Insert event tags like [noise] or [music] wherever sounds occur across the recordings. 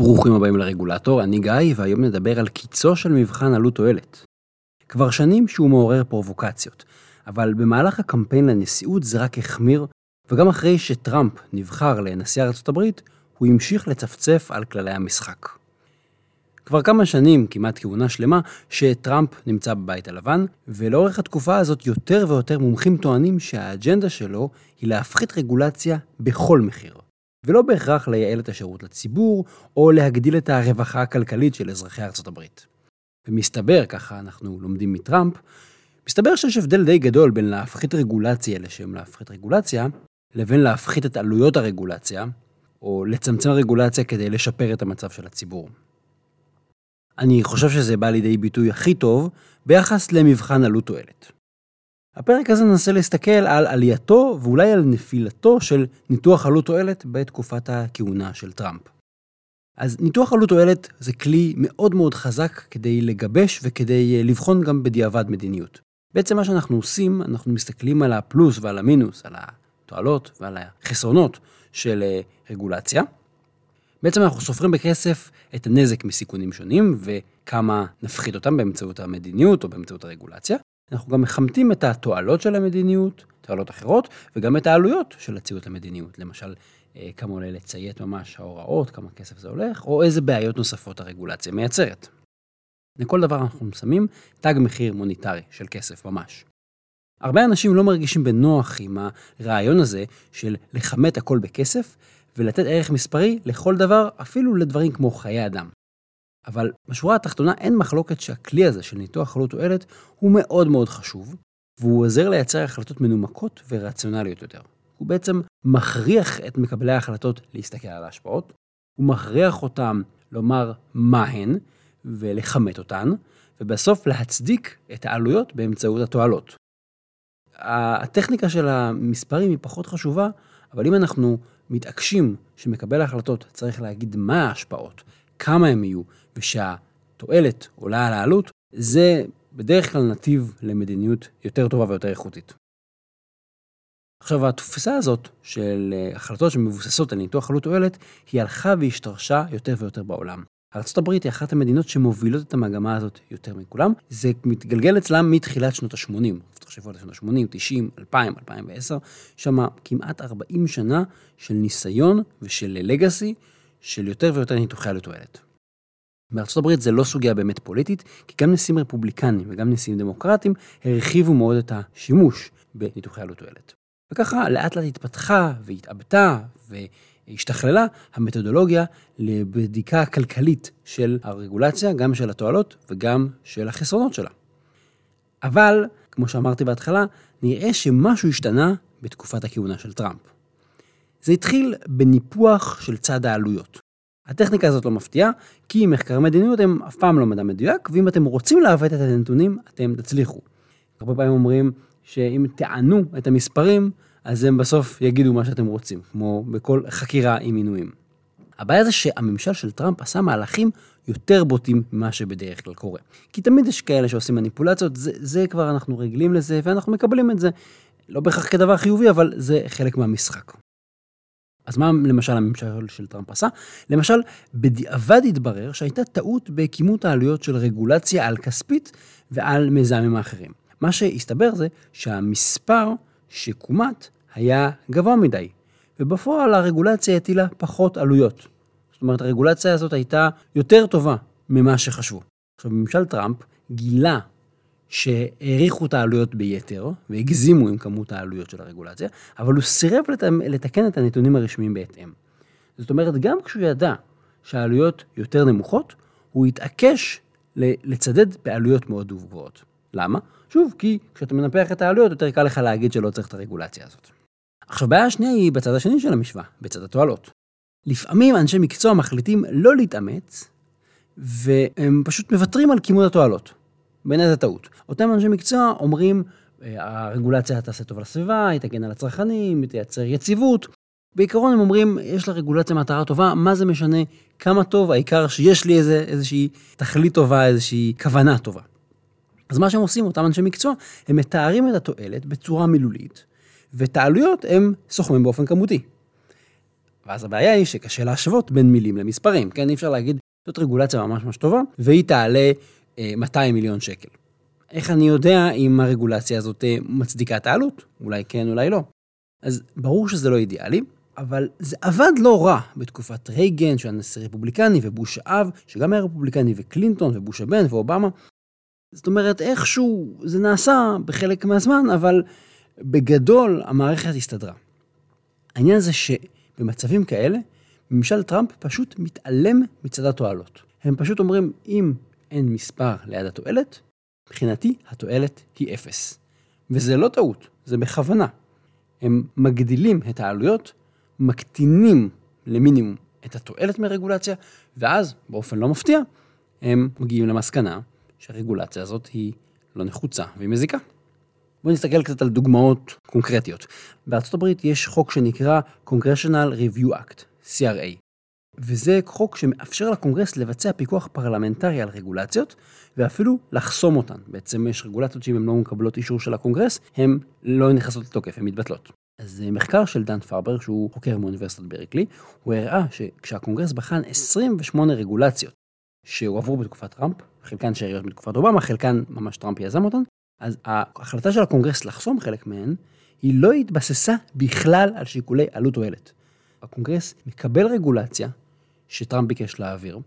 ברוכים הבאים לרגולטור, אני גיא, והיום נדבר על קיצו של מבחן עלות תועלת. כבר שנים שהוא מעורר פרובוקציות, אבל במהלך הקמפיין לנשיאות זה רק החמיר, וגם אחרי שטראמפ נבחר לנשיא ארצות הברית, הוא המשיך לצפצף על כללי המשחק. כבר כמה שנים, כמעט כהונה שלמה, שטראמפ נמצא בבית הלבן, ולאורך התקופה הזאת יותר ויותר מומחים טוענים שהאג'נדה שלו היא להפחית רגולציה בכל מחיר. ולא בהכרח לייעל את השירות לציבור, או להגדיל את הרווחה הכלכלית של אזרחי ארצות הברית. ומסתבר, ככה אנחנו לומדים מטראמפ, מסתבר שיש הבדל די גדול בין להפחית רגולציה לשם להפחית רגולציה, לבין להפחית את עלויות הרגולציה, או לצמצם רגולציה כדי לשפר את המצב של הציבור. אני חושב שזה בא לידי ביטוי הכי טוב ביחס למבחן עלות תועלת. הפרק הזה ננסה להסתכל על עלייתו ואולי על נפילתו של ניתוח עלות תועלת בתקופת הכהונה של טראמפ. אז ניתוח עלות תועלת זה כלי מאוד מאוד חזק כדי לגבש וכדי אה, לבחון גם בדיעבד מדיניות. בעצם מה שאנחנו עושים, אנחנו מסתכלים על הפלוס ועל המינוס, על התועלות ועל החסרונות של אה, רגולציה. בעצם אנחנו סופרים בכסף את הנזק מסיכונים שונים וכמה נפחית אותם באמצעות המדיניות או באמצעות הרגולציה. אנחנו גם מכמתים את התועלות של המדיניות, תועלות אחרות, וגם את העלויות של הציות למדיניות. למשל, אה, כמה עולה לציית ממש ההוראות, כמה כסף זה הולך, או איזה בעיות נוספות הרגולציה מייצרת. לכל דבר אנחנו שמים תג מחיר מוניטרי של כסף ממש. הרבה אנשים לא מרגישים בנוח עם הרעיון הזה של לכמת הכל בכסף ולתת ערך מספרי לכל דבר, אפילו לדברים כמו חיי אדם. אבל בשורה התחתונה אין מחלוקת שהכלי הזה של ניתוח עלות תועלת הוא מאוד מאוד חשוב, והוא עוזר לייצר החלטות מנומקות ורציונליות יותר. הוא בעצם מכריח את מקבלי ההחלטות להסתכל על ההשפעות, הוא מכריח אותם לומר מה הן ולכמת אותן, ובסוף להצדיק את העלויות באמצעות התועלות. הטכניקה של המספרים היא פחות חשובה, אבל אם אנחנו מתעקשים שמקבל ההחלטות צריך להגיד מה ההשפעות, כמה הם יהיו, ושהתועלת עולה על העלות, זה בדרך כלל נתיב למדיניות יותר טובה ויותר איכותית. עכשיו, התפיסה הזאת של אה, החלטות שמבוססות על ניתוח עלות תועלת, היא הלכה והשתרשה יותר ויותר בעולם. ארה"ב היא אחת המדינות שמובילות את המגמה הזאת יותר מכולם. זה מתגלגל אצלם מתחילת שנות ה-80. תחשבו על שנות ה-80, 90, 2000, 2010, שם כמעט 40 שנה של ניסיון ושל לגאסי של יותר ויותר ניתוחי עלות תועלת. בארצות הברית זה לא סוגיה באמת פוליטית, כי גם נשיאים רפובליקנים וגם נשיאים דמוקרטיים הרחיבו מאוד את השימוש בניתוחי עלות תועלת. וככה לאט לאט התפתחה והתעבתה והשתכללה המתודולוגיה לבדיקה כלכלית של הרגולציה, גם של התועלות וגם של החסרונות שלה. אבל, כמו שאמרתי בהתחלה, נראה שמשהו השתנה בתקופת הכהונה של טראמפ. זה התחיל בניפוח של צד העלויות. הטכניקה הזאת לא מפתיעה, כי מחקרי מדיניות הם אף פעם לא מדע מדויק, ואם אתם רוצים לעוות את הנתונים, אתם תצליחו. הרבה פעמים אומרים שאם תענו את המספרים, אז הם בסוף יגידו מה שאתם רוצים, כמו בכל חקירה עם מינויים. הבעיה זה שהממשל של טראמפ עשה מהלכים יותר בוטים ממה שבדרך כלל קורה. כי תמיד יש כאלה שעושים מניפולציות, זה, זה כבר אנחנו רגילים לזה ואנחנו מקבלים את זה. לא בהכרח כדבר חיובי, אבל זה חלק מהמשחק. אז מה למשל הממשל של טראמפ עשה? למשל, בדיעבד התברר שהייתה טעות בכימות העלויות של רגולציה על כספית ועל מזהמים האחרים. מה שהסתבר זה שהמספר שכומת היה גבוה מדי, ובפועל הרגולציה הטילה פחות עלויות. זאת אומרת, הרגולציה הזאת הייתה יותר טובה ממה שחשבו. עכשיו, ממשל טראמפ גילה שהעריכו את העלויות ביתר, והגזימו עם כמות העלויות של הרגולציה, אבל הוא סירב לתקן את הנתונים הרשמיים בהתאם. זאת אומרת, גם כשהוא ידע שהעלויות יותר נמוכות, הוא התעקש לצדד בעלויות מאוד גבוהות. למה? שוב, כי כשאתה מנפח את העלויות, יותר קל לך להגיד שלא צריך את הרגולציה הזאת. עכשיו, בעיה השנייה היא בצד השני של המשוואה, בצד התועלות. לפעמים אנשי מקצוע מחליטים לא להתאמץ, והם פשוט מוותרים על כימות התועלות. בעיניי זה טעות. אותם אנשי מקצוע אומרים, אה, הרגולציה תעשה טוב לסביבה, היא תגן על הצרכנים, היא תייצר יציבות. בעיקרון הם אומרים, יש לרגולציה מטרה טובה, מה זה משנה כמה טוב, העיקר שיש לי איזה, איזושהי תכלית טובה, איזושהי כוונה טובה. אז מה שהם עושים, אותם אנשי מקצוע, הם מתארים את התועלת בצורה מילולית, ואת העלויות הם סוכמים באופן כמותי. ואז הבעיה היא שקשה להשוות בין מילים למספרים, כן? אי אפשר להגיד, זאת רגולציה ממש ממש טובה, והיא תעלה 200 מיליון שקל. איך אני יודע אם הרגולציה הזאת אה, מצדיקה את העלות? אולי כן, אולי לא. אז ברור שזה לא אידיאלי, אבל זה עבד לא רע בתקופת רייגן, שהיה נשיא רפובליקני, ובוש האב, שגם היה רפובליקני, וקלינטון, ובוש הבן, ואובמה. זאת אומרת, איכשהו זה נעשה בחלק מהזמן, אבל בגדול המערכת הסתדרה. העניין זה שבמצבים כאלה, ממשל טראמפ פשוט מתעלם מצד התועלות. הם פשוט אומרים, אם אין מספר ליד התועלת, מבחינתי התועלת היא אפס. וזה לא טעות, זה בכוונה. הם מגדילים את העלויות, מקטינים למינימום את התועלת מרגולציה, ואז, באופן לא מפתיע, הם מגיעים למסקנה שהרגולציה הזאת היא לא נחוצה והיא מזיקה. בואו נסתכל קצת על דוגמאות קונקרטיות. בארצות הברית יש חוק שנקרא Congressional Review Act, CRA, וזה חוק שמאפשר לקונגרס לבצע פיקוח פרלמנטרי על רגולציות, ואפילו לחסום אותן. בעצם יש רגולציות שאם הן לא מקבלות אישור של הקונגרס, הן לא נכנסות לתוקף, הן מתבטלות. אז מחקר של דן פרבר, שהוא חוקר מאוניברסיטת ברקלי, הוא הראה שכשהקונגרס בחן 28 רגולציות שהועברו בתקופת טראמפ, חלקן שאריות בתקופת אובמה, חלקן ממש טראמפ יזם אותן, אז ההחלטה של הקונגרס לחסום חלק מהן, היא לא התבססה בכלל על שיקולי עלות תועלת. הקונגרס מקבל רגולציה שטראמפ ביקש להעביר,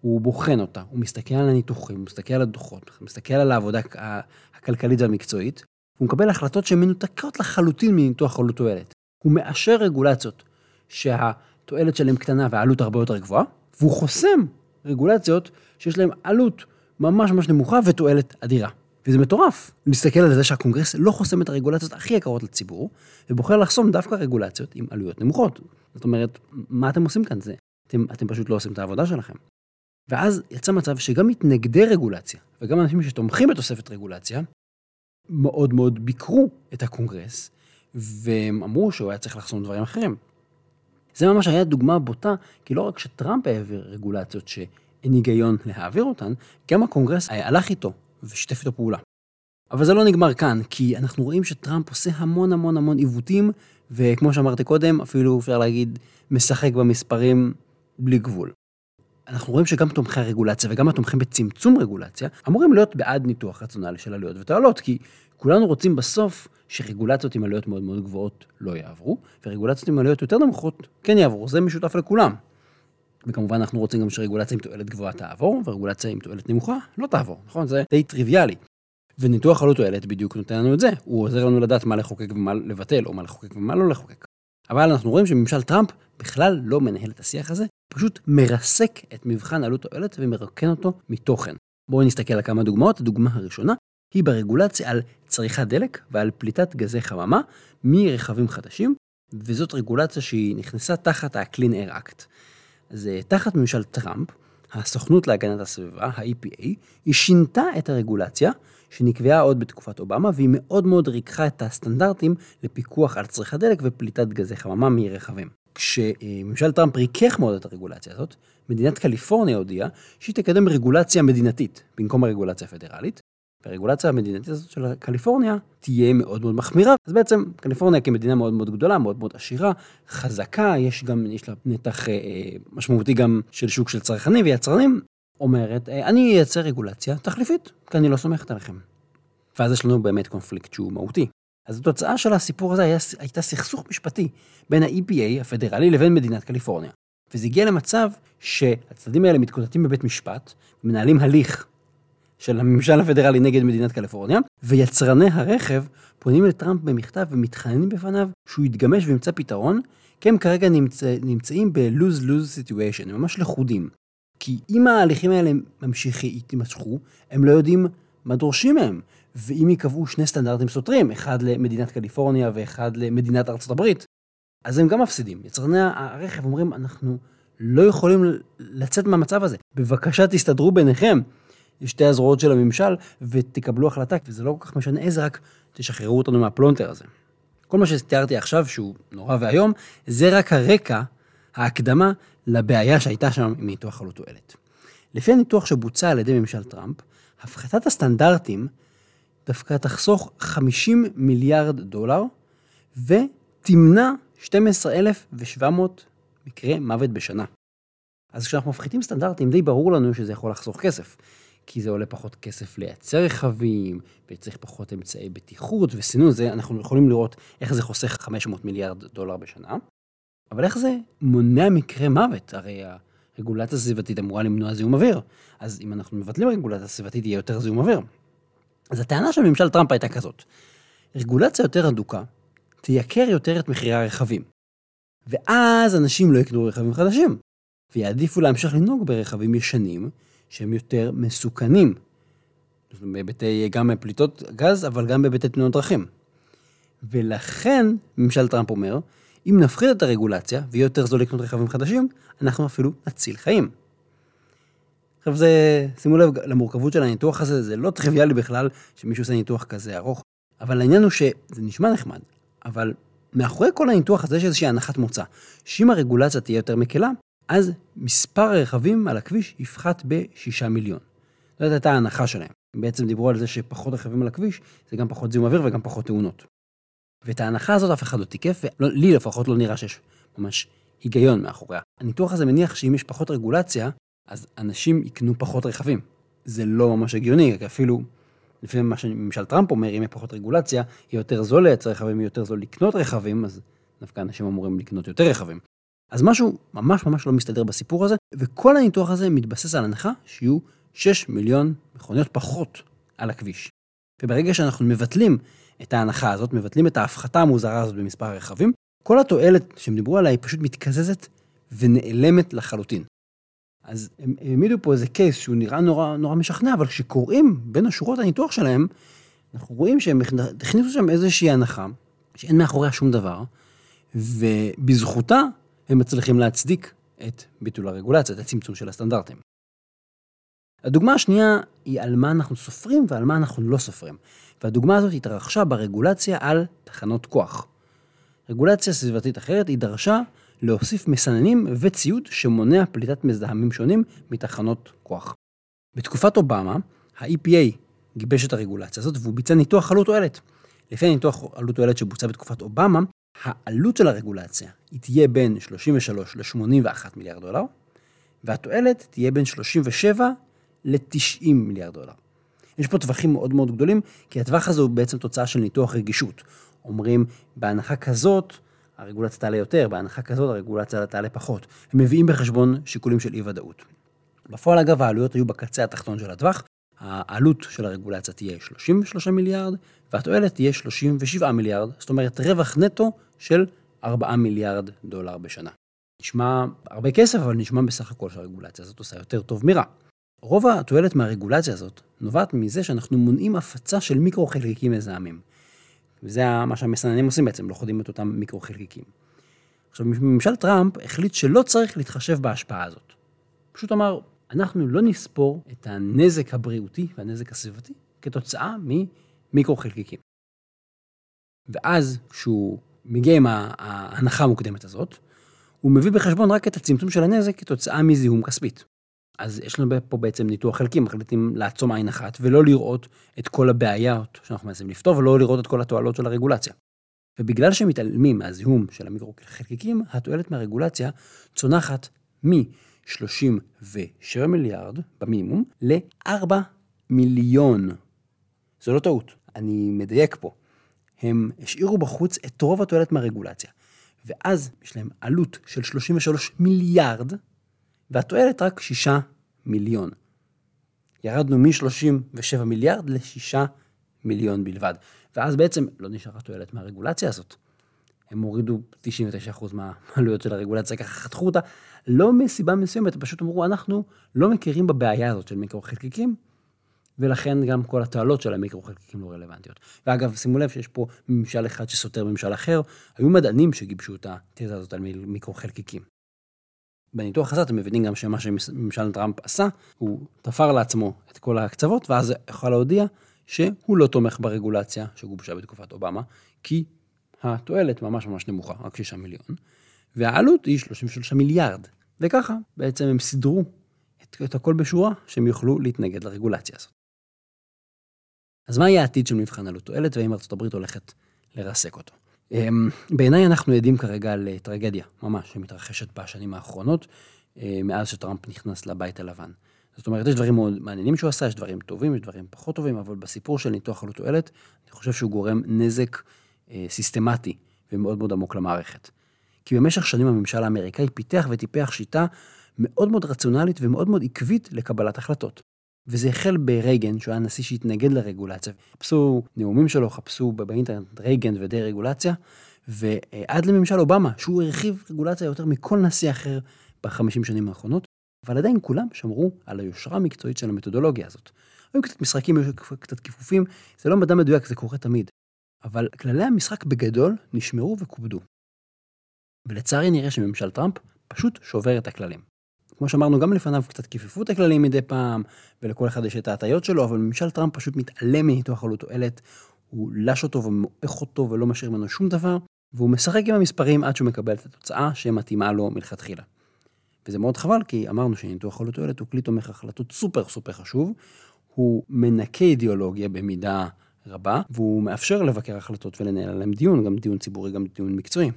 הוא בוחן אותה, הוא מסתכל על הניתוחים, הוא מסתכל על הדוחות, הוא מסתכל על העבודה הכלכלית והמקצועית, הוא מקבל החלטות שהן מנותקות לחלוטין מניתוח עלות תועלת. הוא מאשר רגולציות שהתועלת שלהן קטנה והעלות הרבה יותר גבוהה, והוא חוסם רגולציות שיש להן עלות ממש ממש נמוכה ותועלת אדירה. וזה מטורף. להסתכל על זה שהקונגרס לא חוסם את הרגולציות הכי יקרות לציבור, ובוחר לחסום דווקא רגולציות עם עלויות נמוכות. זאת אומרת, מה אתם עושים כאן? זה, אתם, אתם פשוט לא עושים את העבודה שלכם. ואז יצא מצב שגם מתנגדי רגולציה, וגם אנשים שתומכים בתוספת רגולציה, מאוד מאוד ביקרו את הקונגרס, והם אמרו שהוא היה צריך לחסום דברים אחרים. זה ממש היה דוגמה בוטה, כי לא רק שטראמפ העביר רגולציות שאין היגיון להעביר אותן, גם הקונגרס הלך איתו ושיתף איתו פעולה. אבל זה לא נגמר כאן, כי אנחנו רואים שטראמפ עושה המון המון המון עיוותים, וכמו שאמרתי קודם, אפילו אפשר להגיד, משחק במספרים בלי גבול. אנחנו רואים שגם תומכי הרגולציה וגם התומכים בצמצום רגולציה אמורים להיות בעד ניתוח רציונלי של עלויות ותועלות, כי כולנו רוצים בסוף שרגולציות עם עלויות מאוד מאוד גבוהות לא יעברו, ורגולציות עם עלויות יותר נמוכות כן יעברו, זה משותף לכולם. וכמובן אנחנו רוצים גם שרגולציה עם תועלת גבוהה תעבור, ורגולציה עם תועלת נמוכה לא תעבור, נכון? זה די טריוויאלי. וניתוח עלות תועלת בדיוק נותן לנו את זה, הוא עוזר לנו לדעת מה לחוקק ומה לבטל, או מה לחוקק ומה לא לחוקק. אבל אנחנו רואים שממשל טראמפ בכלל לא מנהל את השיח הזה, פשוט מרסק את מבחן עלות תועלת ומרוקן אותו מתוכן. בואו נסתכל על כמה דוגמאות. הדוגמה הראשונה היא ברגולציה על צריכת דלק ועל פליטת גזי חממה מרכבים חדשים, וזאת רגולציה שהיא נכנסה תחת ה-Clean Air Act. אז תחת ממשל טראמפ, הסוכנות להגנת הסביבה, ה-EPA, היא שינתה את הרגולציה שנקבעה עוד בתקופת אובמה, והיא מאוד מאוד ריככה את הסטנדרטים לפיקוח על צריכת דלק ופליטת גזי חממה מרכבים. כשממשל טראמפ ריכך מאוד את הרגולציה הזאת, מדינת קליפורניה הודיעה שהיא תקדם רגולציה מדינתית במקום הרגולציה הפדרלית, והרגולציה המדינתית הזאת של קליפורניה תהיה מאוד מאוד מחמירה. אז בעצם קליפורניה כמדינה מאוד מאוד גדולה, מאוד מאוד עשירה, חזקה, יש גם, יש לה נתח אה, משמעותי גם של שוק של צרכנים ויצרנים, אומרת, אה, אני אייצר רגולציה תחליפית, כי אני לא סומכת עליכם. ואז יש לנו באמת קונפליקט שהוא מהותי. אז התוצאה של הסיפור הזה היה, הייתה סכסוך משפטי בין ה-EPA הפדרלי לבין מדינת קליפורניה. וזה הגיע למצב שהצדדים האלה מתקוטטים בבית משפט, מנהלים הליך של הממשל הפדרלי נגד מדינת קליפורניה, ויצרני הרכב פונים לטראמפ במכתב ומתחננים בפניו שהוא יתגמש וימצא פתרון, כי הם כרגע נמצא, נמצאים ב-lose-lose situation, הם ממש לכודים. כי אם ההליכים האלה ממשיכי, יתמשכו, הם לא יודעים מה דורשים מהם. ואם ייקבעו שני סטנדרטים סותרים, אחד למדינת קליפורניה ואחד למדינת ארצות הברית, אז הם גם מפסידים. יצרני הרכב אומרים, אנחנו לא יכולים לצאת מהמצב הזה. בבקשה תסתדרו ביניכם, שתי הזרועות של הממשל, ותקבלו החלטה, וזה לא כל כך משנה איזה, רק תשחררו אותנו מהפלונטר הזה. כל מה שתיארתי עכשיו, שהוא נורא ואיום, זה רק הרקע, ההקדמה לבעיה שהייתה שם עם ניתוח עלות תועלת. לפי הניתוח שבוצע על ידי ממשל טראמפ, הפחתת הסטנדרטים דווקא תחסוך 50 מיליארד דולר ותמנע 12,700 מקרי מוות בשנה. אז כשאנחנו מפחיתים סטנדרטים, די ברור לנו שזה יכול לחסוך כסף. כי זה עולה פחות כסף לייצר רכבים, וצריך פחות אמצעי בטיחות וסינון, זה אנחנו יכולים לראות איך זה חוסך 500 מיליארד דולר בשנה. אבל איך זה מונע מקרה מוות? הרי הרגולציה הסביבתית אמורה למנוע זיהום אוויר. אז אם אנחנו מבטלים רגולציה סביבתית, יהיה יותר זיהום אוויר. אז הטענה של ממשל טראמפ הייתה כזאת, רגולציה יותר אדוקה תייקר יותר את מחירי הרכבים. ואז אנשים לא יקנו רכבים חדשים, ויעדיפו להמשיך לנהוג ברכבים ישנים, שהם יותר מסוכנים. בהיבטי, גם פליטות גז, אבל גם בהיבטי תנועות דרכים. ולכן, ממשל טראמפ אומר, אם נפחית את הרגולציה ויהיה יותר זול לקנות רכבים חדשים, אנחנו אפילו נציל חיים. עכשיו זה, שימו לב למורכבות של הניתוח הזה, זה לא טריוויאלי בכלל שמישהו עושה ניתוח כזה ארוך, אבל העניין הוא שזה נשמע נחמד, אבל מאחורי כל הניתוח הזה יש איזושהי הנחת מוצא, שאם הרגולציה תהיה יותר מקלה, אז מספר הרכבים על הכביש יפחת ב-6 מיליון. זאת הייתה ההנחה שלהם. הם בעצם דיברו על זה שפחות רכבים על הכביש, זה גם פחות זיהום אוויר וגם פחות תאונות. ואת ההנחה הזאת אף אחד לא תיקף, ולי לפחות לא נראה שיש ממש היגיון מאחוריה. הניתוח הזה מניח שאם יש פחות רגולציה, אז אנשים יקנו פחות רכבים. זה לא ממש הגיוני, כי אפילו לפי מה שממשל טראמפ אומר, אם יהיה פחות רגולציה, יהיה יותר זול לייצר רכבים, יהיה יותר זול לקנות רכבים, אז דווקא אנשים אמורים לקנות יותר רכבים. אז משהו ממש ממש לא מסתדר בסיפור הזה, וכל הניתוח הזה מתבסס על הנחה שיהיו 6 מיליון מכוניות פחות על הכביש. וברגע שאנחנו מבטלים את ההנחה הזאת, מבטלים את ההפחתה המוזרה הזאת במספר הרכבים, כל התועלת שהם דיברו עליה היא פשוט מתקזזת ונעלמת לחלוטין. אז הם העמידו פה איזה קייס שהוא נראה נורא, נורא משכנע, אבל כשקוראים בין השורות הניתוח שלהם, אנחנו רואים שהם הכניסו שם איזושהי הנחה, שאין מאחוריה שום דבר, ובזכותה הם מצליחים להצדיק את ביטול הרגולציה, את הצמצום של הסטנדרטים. הדוגמה השנייה היא על מה אנחנו סופרים ועל מה אנחנו לא סופרים. והדוגמה הזאת התרחשה ברגולציה על תחנות כוח. רגולציה סביבתית אחרת היא דרשה להוסיף מסננים וציוד שמונע פליטת מזהמים שונים מתחנות כוח. בתקופת אובמה, ה-EPA גיבש את הרגולציה הזאת והוא ביצע ניתוח עלות תועלת. לפי הניתוח עלות תועלת שבוצע בתקופת אובמה, העלות של הרגולציה היא תהיה בין 33 ל-81 מיליארד דולר, והתועלת תהיה בין 37 ל-90 מיליארד דולר. יש פה טווחים מאוד מאוד גדולים, כי הטווח הזה הוא בעצם תוצאה של ניתוח רגישות. אומרים, בהנחה כזאת, הרגולציה תעלה יותר, בהנחה כזאת הרגולציה תעלה פחות. הם מביאים בחשבון שיקולים של אי-ודאות. בפועל, אגב, העלויות היו בקצה התחתון של הטווח. העלות של הרגולציה תהיה 33 מיליארד, והתועלת תהיה 37 מיליארד, זאת אומרת רווח נטו של 4 מיליארד דולר בשנה. נשמע הרבה כסף, אבל נשמע בסך הכל שהרגולציה הזאת עושה יותר טוב מרע. רוב התועלת מהרגולציה הזאת נובעת מזה שאנחנו מונעים הפצה של מיקרו-חלקיקים מזהמים. וזה מה שהמסננים עושים בעצם, לוכדים את אותם מיקרו-חלקיקים. עכשיו, ממשל טראמפ החליט שלא צריך להתחשב בהשפעה הזאת. פשוט אמר, אנחנו לא נספור את הנזק הבריאותי והנזק הסביבתי כתוצאה ממיקרו-חלקיקים. ואז, כשהוא מגיע עם ההנחה המוקדמת הזאת, הוא מביא בחשבון רק את הצמצום של הנזק כתוצאה מזיהום כספית. אז יש לנו פה בעצם ניתוח חלקי, מחליטים לעצום עין אחת ולא לראות את כל הבעיות שאנחנו מנסים לפתור ולא לראות את כל התועלות של הרגולציה. ובגלל שמתעלמים מהזיהום של המיקרו-חלקיקים, התועלת מהרגולציה צונחת מ-37 מיליארד במינימום ל-4 מיליון. זו לא טעות, אני מדייק פה. הם השאירו בחוץ את רוב התועלת מהרגולציה. ואז יש להם עלות של 33 מיליארד, והתועלת רק 6 מיליון. ירדנו מ-37 מיליארד ל-6 מיליון בלבד. ואז בעצם לא נשארה תועלת מהרגולציה הזאת. הם הורידו 99% [laughs] מהעלויות של הרגולציה, ככה חתכו אותה, לא מסיבה מסוימת, פשוט אמרו, אנחנו לא מכירים בבעיה הזאת של מיקרו-חלקיקים, ולכן גם כל התועלות של המיקרו-חלקיקים לא רלוונטיות. ואגב, שימו לב שיש פה ממשל אחד שסותר ממשל אחר, היו מדענים שגיבשו את התזה הזאת על מיקרו-חלקיקים. בניתוח הזה אתם מבינים גם שמה שממשל טראמפ עשה, הוא תפר לעצמו את כל הקצוות, ואז יכול להודיע שהוא לא תומך ברגולציה שגובשה בתקופת אובמה, כי התועלת ממש ממש נמוכה, רק 6 מיליון, והעלות היא 33 מיליארד. וככה בעצם הם סידרו את, את הכל בשורה שהם יוכלו להתנגד לרגולציה הזאת. אז מה יהיה העתיד של מבחן עלות תועלת, והאם הברית הולכת לרסק אותו? אמ, בעיניי אנחנו עדים כרגע לטרגדיה, ממש, שמתרחשת בשנים האחרונות, אה, מאז שטראמפ נכנס לבית הלבן. זאת אומרת, יש דברים מאוד מעניינים שהוא עשה, יש דברים טובים, יש דברים פחות טובים, אבל בסיפור של ניתוח עלות תועלת, אני חושב שהוא גורם נזק אה, סיסטמטי ומאוד מאוד עמוק למערכת. כי במשך שנים הממשל האמריקאי פיתח וטיפח שיטה מאוד מאוד רציונלית ומאוד מאוד עקבית לקבלת החלטות. וזה החל ברייגן, שהוא היה נשיא שהתנגד לרגולציה. חפשו נאומים שלו, חפשו באינטרנט רייגן ודי רגולציה, ועד לממשל אובמה, שהוא הרחיב רגולציה יותר מכל נשיא אחר בחמישים שנים האחרונות, אבל עדיין כולם שמרו על היושרה המקצועית של המתודולוגיה הזאת. היו קצת משחקים, היו קצת כיפופים, זה לא מדע מדויק, זה קורה תמיד. אבל כללי המשחק בגדול נשמרו וכובדו. ולצערי נראה שממשל טראמפ פשוט שובר את הכללים. כמו שאמרנו, גם לפניו קצת כיפפו את הכללים מדי פעם, ולכל אחד יש את ההטיות שלו, אבל ממשל טראמפ פשוט מתעלם מניתוח עלות תועלת, הוא לש אותו ומועך אותו ולא משאיר ממנו שום דבר, והוא משחק עם המספרים עד שהוא מקבל את התוצאה שמתאימה לו מלכתחילה. וזה מאוד חבל, כי אמרנו שניתוח עלות תועלת הוא כלי תומך החלטות סופר סופר חשוב, הוא מנקה אידיאולוגיה במידה רבה, והוא מאפשר לבקר החלטות ולנהל עליהם דיון, גם דיון ציבורי, גם דיון מקצועי.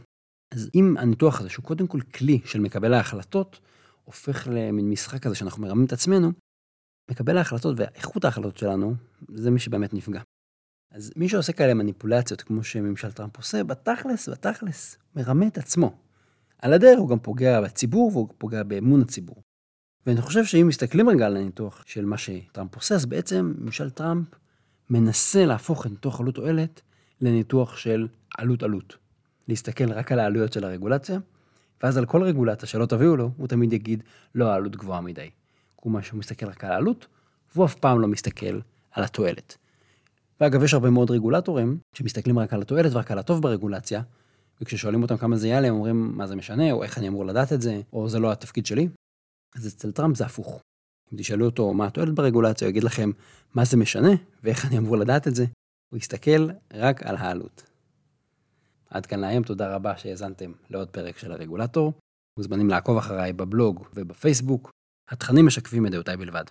אז אם הניתוח הזה, שהוא קודם כל כלי של מקבל ההחלטות, הופך למין משחק כזה שאנחנו מרמים את עצמנו, מקבל ההחלטות ואיכות ההחלטות שלנו, זה מי שבאמת נפגע. אז מי שעושה כאלה מניפולציות, כמו שממשל טראמפ עושה, בתכלס, בתכלס, מרמה את עצמו. על הדרך הוא גם פוגע בציבור והוא פוגע באמון הציבור. ואני חושב שאם מסתכלים רגע על הניתוח של מה שטראמפ עושה, אז בעצם ממשל טראמפ מנסה להפוך את ניתוח עלות תועלת לניתוח של עלות עלות. להסתכל רק על העלויות של הרגולציה, ואז על כל רגולציה שלא תביאו לו, הוא תמיד יגיד, לא, העלות גבוהה מדי. כלומר שהוא מסתכל רק על העלות, והוא אף פעם לא מסתכל על התועלת. ואגב, יש הרבה מאוד רגולטורים שמסתכלים רק על התועלת ורק על הטוב ברגולציה, וכששואלים אותם כמה זה יעלה, הם אומרים, מה זה משנה, או איך אני אמור לדעת את זה, או זה לא התפקיד שלי. אז אצל טראמפ זה הפוך. אם תשאלו אותו מה התועלת ברגולציה, הוא יגיד לכם מה זה משנה ואיך אני אמור לדעת את זה. הוא יסתכל רק על העלות. עד כאן להיום, תודה רבה שהאזנתם לעוד פרק של הרגולטור. מוזמנים לעקוב אחריי בבלוג ובפייסבוק. התכנים משקפים את דעותיי בלבד.